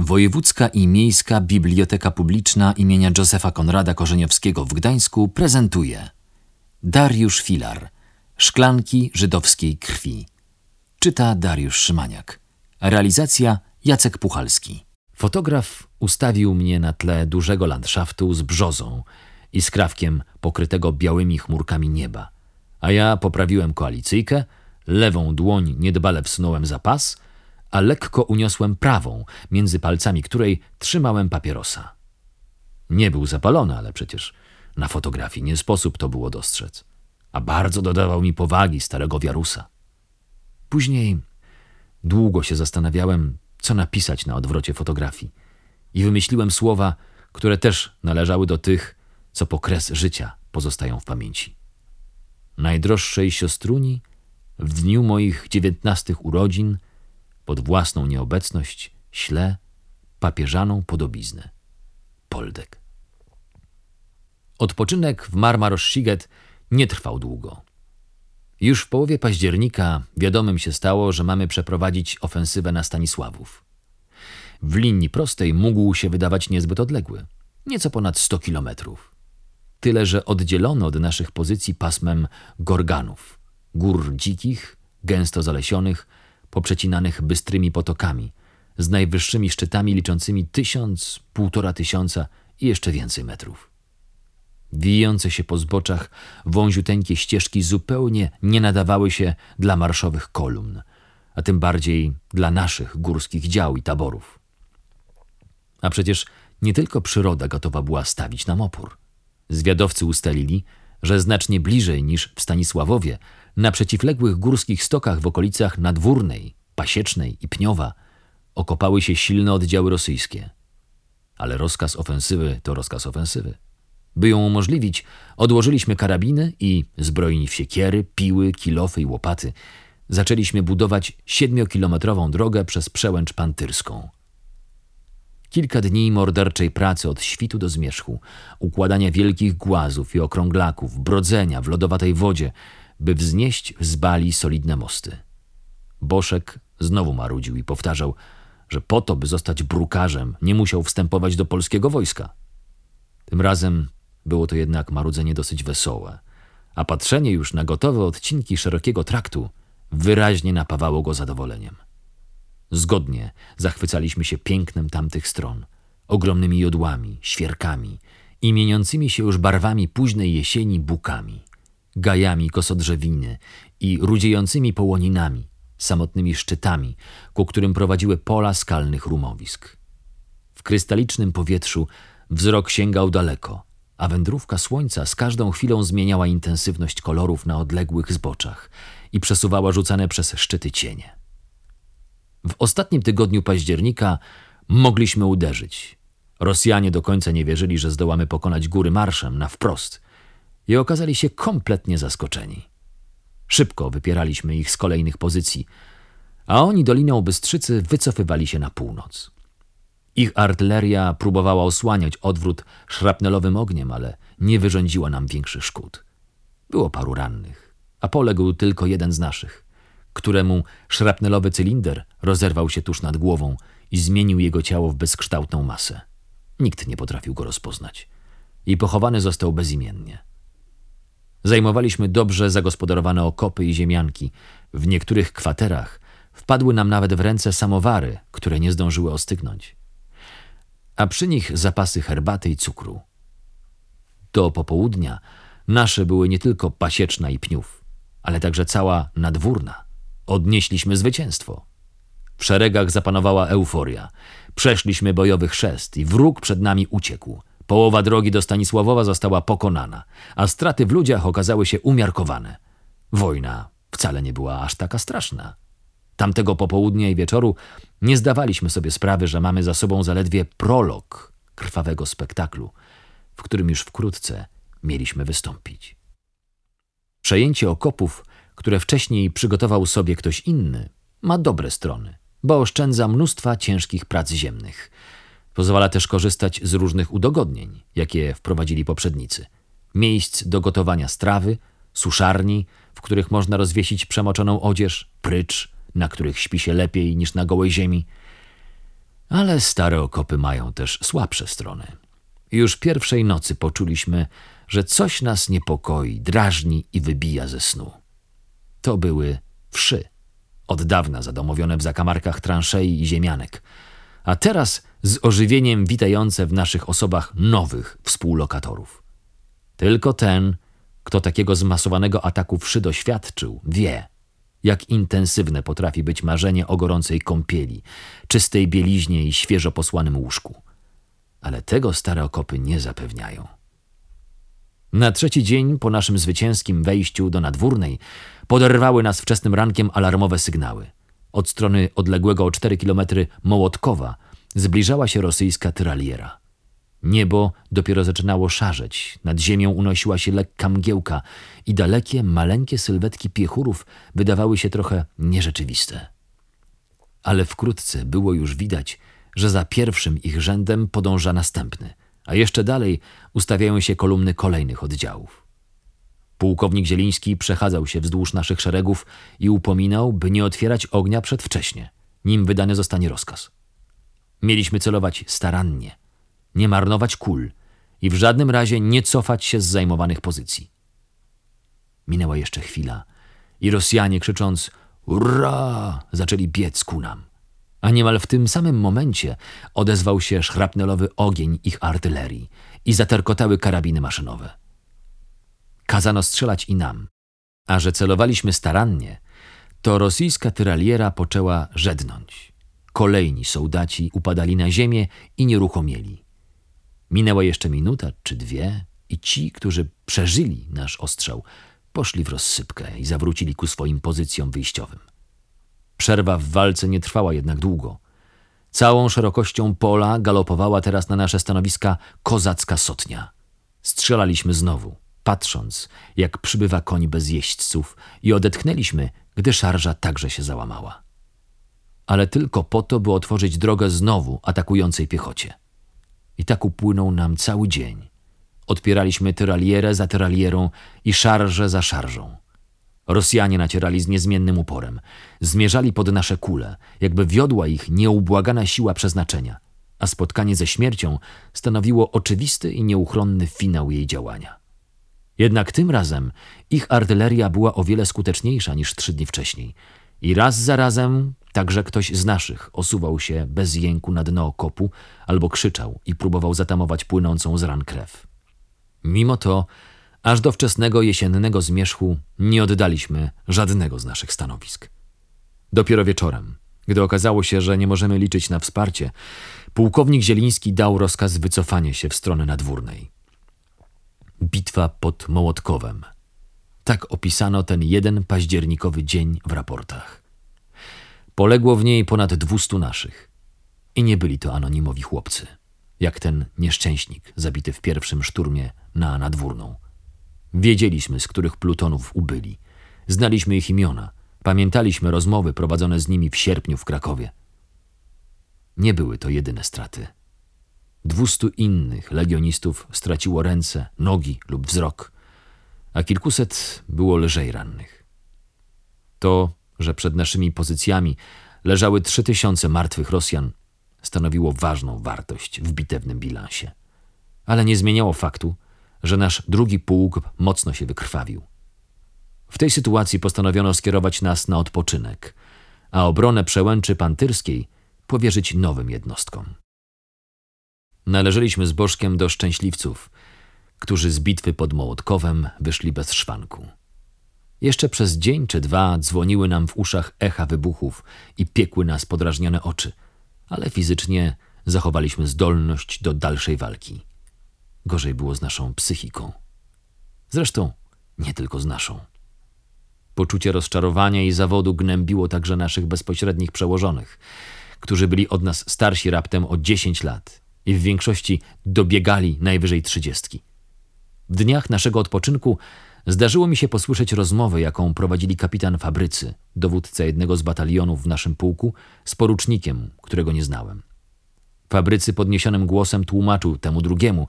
Wojewódzka i Miejska Biblioteka Publiczna imienia Józefa Konrada Korzeniowskiego w Gdańsku prezentuje Dariusz Filar Szklanki żydowskiej krwi. Czyta Dariusz Szymaniak. Realizacja Jacek Puchalski. Fotograf ustawił mnie na tle dużego landszaftu z brzozą i skrawkiem pokrytego białymi chmurkami nieba, a ja poprawiłem koalicyjkę, lewą dłoń niedbale wsunąłem za pas – a lekko uniosłem prawą, między palcami której trzymałem papierosa. Nie był zapalony, ale przecież na fotografii nie sposób to było dostrzec, a bardzo dodawał mi powagi starego wiarusa. Później długo się zastanawiałem, co napisać na odwrocie fotografii i wymyśliłem słowa, które też należały do tych, co po kres życia pozostają w pamięci. Najdroższej siostruni w dniu moich dziewiętnastych urodzin – pod własną nieobecność śle papieżaną podobiznę. Poldek. Odpoczynek w Marmarosz-Siget nie trwał długo. Już w połowie października wiadomym się stało, że mamy przeprowadzić ofensywę na Stanisławów. W linii prostej mógł się wydawać niezbyt odległy, nieco ponad 100 kilometrów. Tyle, że oddzielono od naszych pozycji pasmem gorganów, gór dzikich, gęsto zalesionych, poprzecinanych bystrymi potokami, z najwyższymi szczytami liczącymi tysiąc, półtora tysiąca i jeszcze więcej metrów. Wijące się po zboczach wąziuteńkie ścieżki zupełnie nie nadawały się dla marszowych kolumn, a tym bardziej dla naszych górskich dział i taborów. A przecież nie tylko przyroda gotowa była stawić nam opór. Zwiadowcy ustalili, że znacznie bliżej niż w Stanisławowie na przeciwległych górskich stokach w okolicach Nadwórnej, Pasiecznej i Pniowa okopały się silne oddziały rosyjskie. Ale rozkaz ofensywy to rozkaz ofensywy. By ją umożliwić, odłożyliśmy karabiny i, zbrojni w siekiery, piły, kilofy i łopaty, zaczęliśmy budować siedmiokilometrową drogę przez przełęcz pantyrską. Kilka dni morderczej pracy od świtu do zmierzchu, układania wielkich głazów i okrąglaków, brodzenia w lodowatej wodzie, by wznieść z bali solidne mosty. Boszek znowu marudził i powtarzał, że po to, by zostać brukarzem, nie musiał wstępować do polskiego wojska. Tym razem było to jednak marudzenie dosyć wesołe, a patrzenie już na gotowe odcinki szerokiego traktu wyraźnie napawało go zadowoleniem. Zgodnie zachwycaliśmy się pięknem tamtych stron, ogromnymi jodłami, świerkami i mieniącymi się już barwami późnej jesieni bukami gajami kosodrzewiny i rudziejącymi połoninami, samotnymi szczytami, ku którym prowadziły pola skalnych rumowisk. W krystalicznym powietrzu wzrok sięgał daleko, a wędrówka słońca z każdą chwilą zmieniała intensywność kolorów na odległych zboczach i przesuwała rzucane przez szczyty cienie. W ostatnim tygodniu października mogliśmy uderzyć. Rosjanie do końca nie wierzyli, że zdołamy pokonać góry marszem na wprost – i okazali się kompletnie zaskoczeni. Szybko wypieraliśmy ich z kolejnych pozycji, a oni doliną Bystrzycy wycofywali się na północ. Ich artyleria próbowała osłaniać odwrót szrapnelowym ogniem, ale nie wyrządziła nam większych szkód. Było paru rannych, a poległ tylko jeden z naszych, któremu szrapnelowy cylinder rozerwał się tuż nad głową i zmienił jego ciało w bezkształtną masę. Nikt nie potrafił go rozpoznać i pochowany został bezimiennie. Zajmowaliśmy dobrze zagospodarowane okopy i ziemianki. W niektórych kwaterach wpadły nam nawet w ręce samowary, które nie zdążyły ostygnąć. A przy nich zapasy herbaty i cukru. Do popołudnia nasze były nie tylko pasieczna i pniów, ale także cała nadwórna. Odnieśliśmy zwycięstwo. W szeregach zapanowała euforia. Przeszliśmy bojowy chrzest i wróg przed nami uciekł. Połowa drogi do Stanisławowa została pokonana, a straty w ludziach okazały się umiarkowane. Wojna wcale nie była aż taka straszna. Tamtego popołudnia i wieczoru nie zdawaliśmy sobie sprawy, że mamy za sobą zaledwie prolog krwawego spektaklu, w którym już wkrótce mieliśmy wystąpić. Przejęcie okopów, które wcześniej przygotował sobie ktoś inny, ma dobre strony, bo oszczędza mnóstwa ciężkich prac ziemnych – Pozwala też korzystać z różnych udogodnień, jakie wprowadzili poprzednicy. Miejsc do gotowania strawy, suszarni, w których można rozwiesić przemoczoną odzież, prycz, na których śpi się lepiej niż na gołej ziemi. Ale stare okopy mają też słabsze strony. Już pierwszej nocy poczuliśmy, że coś nas niepokoi, drażni i wybija ze snu. To były wszy, od dawna zadomowione w zakamarkach transzei i ziemianek, a teraz z ożywieniem witające w naszych osobach nowych współlokatorów. Tylko ten, kto takiego zmasowanego ataku wszy doświadczył, wie, jak intensywne potrafi być marzenie o gorącej kąpieli, czystej bieliźnie i świeżo posłanym łóżku. Ale tego stare okopy nie zapewniają. Na trzeci dzień po naszym zwycięskim wejściu do nadwórnej poderwały nas wczesnym rankiem alarmowe sygnały. Od strony odległego o cztery kilometry Mołotkowa zbliżała się rosyjska tyraliera. Niebo dopiero zaczynało szarzeć, nad ziemią unosiła się lekka mgiełka i dalekie, maleńkie sylwetki piechurów wydawały się trochę nierzeczywiste. Ale wkrótce było już widać, że za pierwszym ich rzędem podąża następny, a jeszcze dalej ustawiają się kolumny kolejnych oddziałów. Pułkownik Zieliński przechadzał się wzdłuż naszych szeregów i upominał, by nie otwierać ognia przedwcześnie, nim wydany zostanie rozkaz. Mieliśmy celować starannie – nie marnować kul i w żadnym razie nie cofać się z zajmowanych pozycji. Minęła jeszcze chwila i Rosjanie krzycząc Ura! zaczęli biec ku nam. A niemal w tym samym momencie odezwał się szrapnelowy ogień ich artylerii i zaterkotały karabiny maszynowe. Kazano strzelać i nam, a że celowaliśmy starannie, to rosyjska tyraliera poczęła żednąć. Kolejni sołdaci upadali na ziemię i nieruchomieli. Minęła jeszcze minuta czy dwie i ci, którzy przeżyli nasz ostrzał, poszli w rozsypkę i zawrócili ku swoim pozycjom wyjściowym. Przerwa w walce nie trwała jednak długo. Całą szerokością pola galopowała teraz na nasze stanowiska kozacka sotnia. Strzelaliśmy znowu, patrząc, jak przybywa koń bez jeźdźców i odetchnęliśmy, gdy szarża także się załamała. Ale tylko po to, by otworzyć drogę znowu atakującej piechocie. I tak upłynął nam cały dzień. Odpieraliśmy tyralierę za tyralierą i szarżę za szarżą. Rosjanie nacierali z niezmiennym uporem. Zmierzali pod nasze kule, jakby wiodła ich nieubłagana siła przeznaczenia, a spotkanie ze śmiercią stanowiło oczywisty i nieuchronny finał jej działania. Jednak tym razem ich artyleria była o wiele skuteczniejsza niż trzy dni wcześniej i raz za razem Także ktoś z naszych osuwał się bez jęku na dno okopu albo krzyczał i próbował zatamować płynącą z ran krew. Mimo to, aż do wczesnego jesiennego zmierzchu nie oddaliśmy żadnego z naszych stanowisk. Dopiero wieczorem, gdy okazało się, że nie możemy liczyć na wsparcie, pułkownik Zieliński dał rozkaz wycofania się w stronę nadwórnej. Bitwa pod Mołotkowem. Tak opisano ten jeden październikowy dzień w raportach. Poległo w niej ponad dwustu naszych. I nie byli to anonimowi chłopcy, jak ten nieszczęśnik zabity w pierwszym szturmie na nadwórną. Wiedzieliśmy, z których plutonów ubyli. Znaliśmy ich imiona. Pamiętaliśmy rozmowy prowadzone z nimi w sierpniu w Krakowie. Nie były to jedyne straty. Dwustu innych legionistów straciło ręce, nogi lub wzrok, a kilkuset było lżej rannych. To że przed naszymi pozycjami leżały trzy tysiące martwych Rosjan, stanowiło ważną wartość w bitewnym bilansie. Ale nie zmieniało faktu, że nasz drugi pułk mocno się wykrwawił. W tej sytuacji postanowiono skierować nas na odpoczynek, a obronę przełęczy pantyrskiej powierzyć nowym jednostkom. Należeliśmy z Bożkiem do szczęśliwców, którzy z bitwy pod Mołotkowem wyszli bez szwanku. Jeszcze przez dzień czy dwa dzwoniły nam w uszach echa wybuchów i piekły nas podrażnione oczy, ale fizycznie zachowaliśmy zdolność do dalszej walki. Gorzej było z naszą psychiką. Zresztą nie tylko z naszą. Poczucie rozczarowania i zawodu gnębiło także naszych bezpośrednich przełożonych, którzy byli od nas starsi raptem o 10 lat i w większości dobiegali najwyżej trzydziestki. W dniach naszego odpoczynku Zdarzyło mi się posłyszeć rozmowę, jaką prowadzili kapitan Fabrycy, dowódca jednego z batalionów w naszym pułku, z porucznikiem, którego nie znałem. Fabrycy podniesionym głosem tłumaczył temu drugiemu,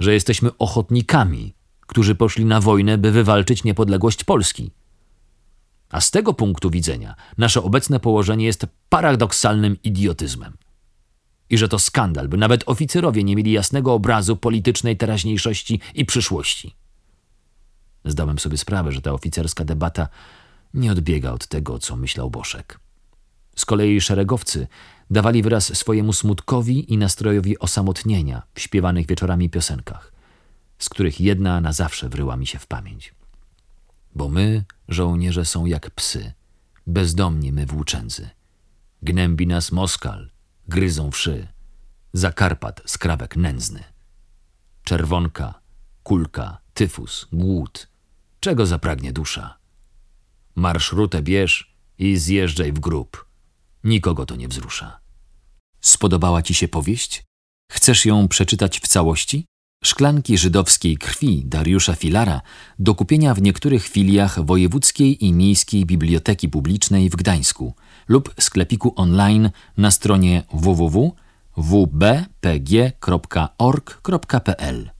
że jesteśmy ochotnikami, którzy poszli na wojnę, by wywalczyć niepodległość Polski. A z tego punktu widzenia nasze obecne położenie jest paradoksalnym idiotyzmem. I że to skandal, by nawet oficerowie nie mieli jasnego obrazu politycznej teraźniejszości i przyszłości. Zdałem sobie sprawę, że ta oficerska debata nie odbiega od tego, co myślał Boszek. Z kolei szeregowcy dawali wyraz swojemu smutkowi i nastrojowi osamotnienia w śpiewanych wieczorami piosenkach, z których jedna na zawsze wryła mi się w pamięć. Bo my, żołnierze, są jak psy, bezdomni my włóczędzy. Gnębi nas Moskal, gryzą wszy, Zakarpat skrawek nędzny. Czerwonka, kulka, tyfus, głód, czego zapragnie dusza? Marsz rutę bierz i zjeżdżaj w grób. Nikogo to nie wzrusza. Spodobała ci się powieść? Chcesz ją przeczytać w całości? Szklanki żydowskiej krwi Dariusza Filara do kupienia w niektórych filiach Wojewódzkiej i Miejskiej Biblioteki Publicznej w Gdańsku lub sklepiku online na stronie www.wbpg.org.pl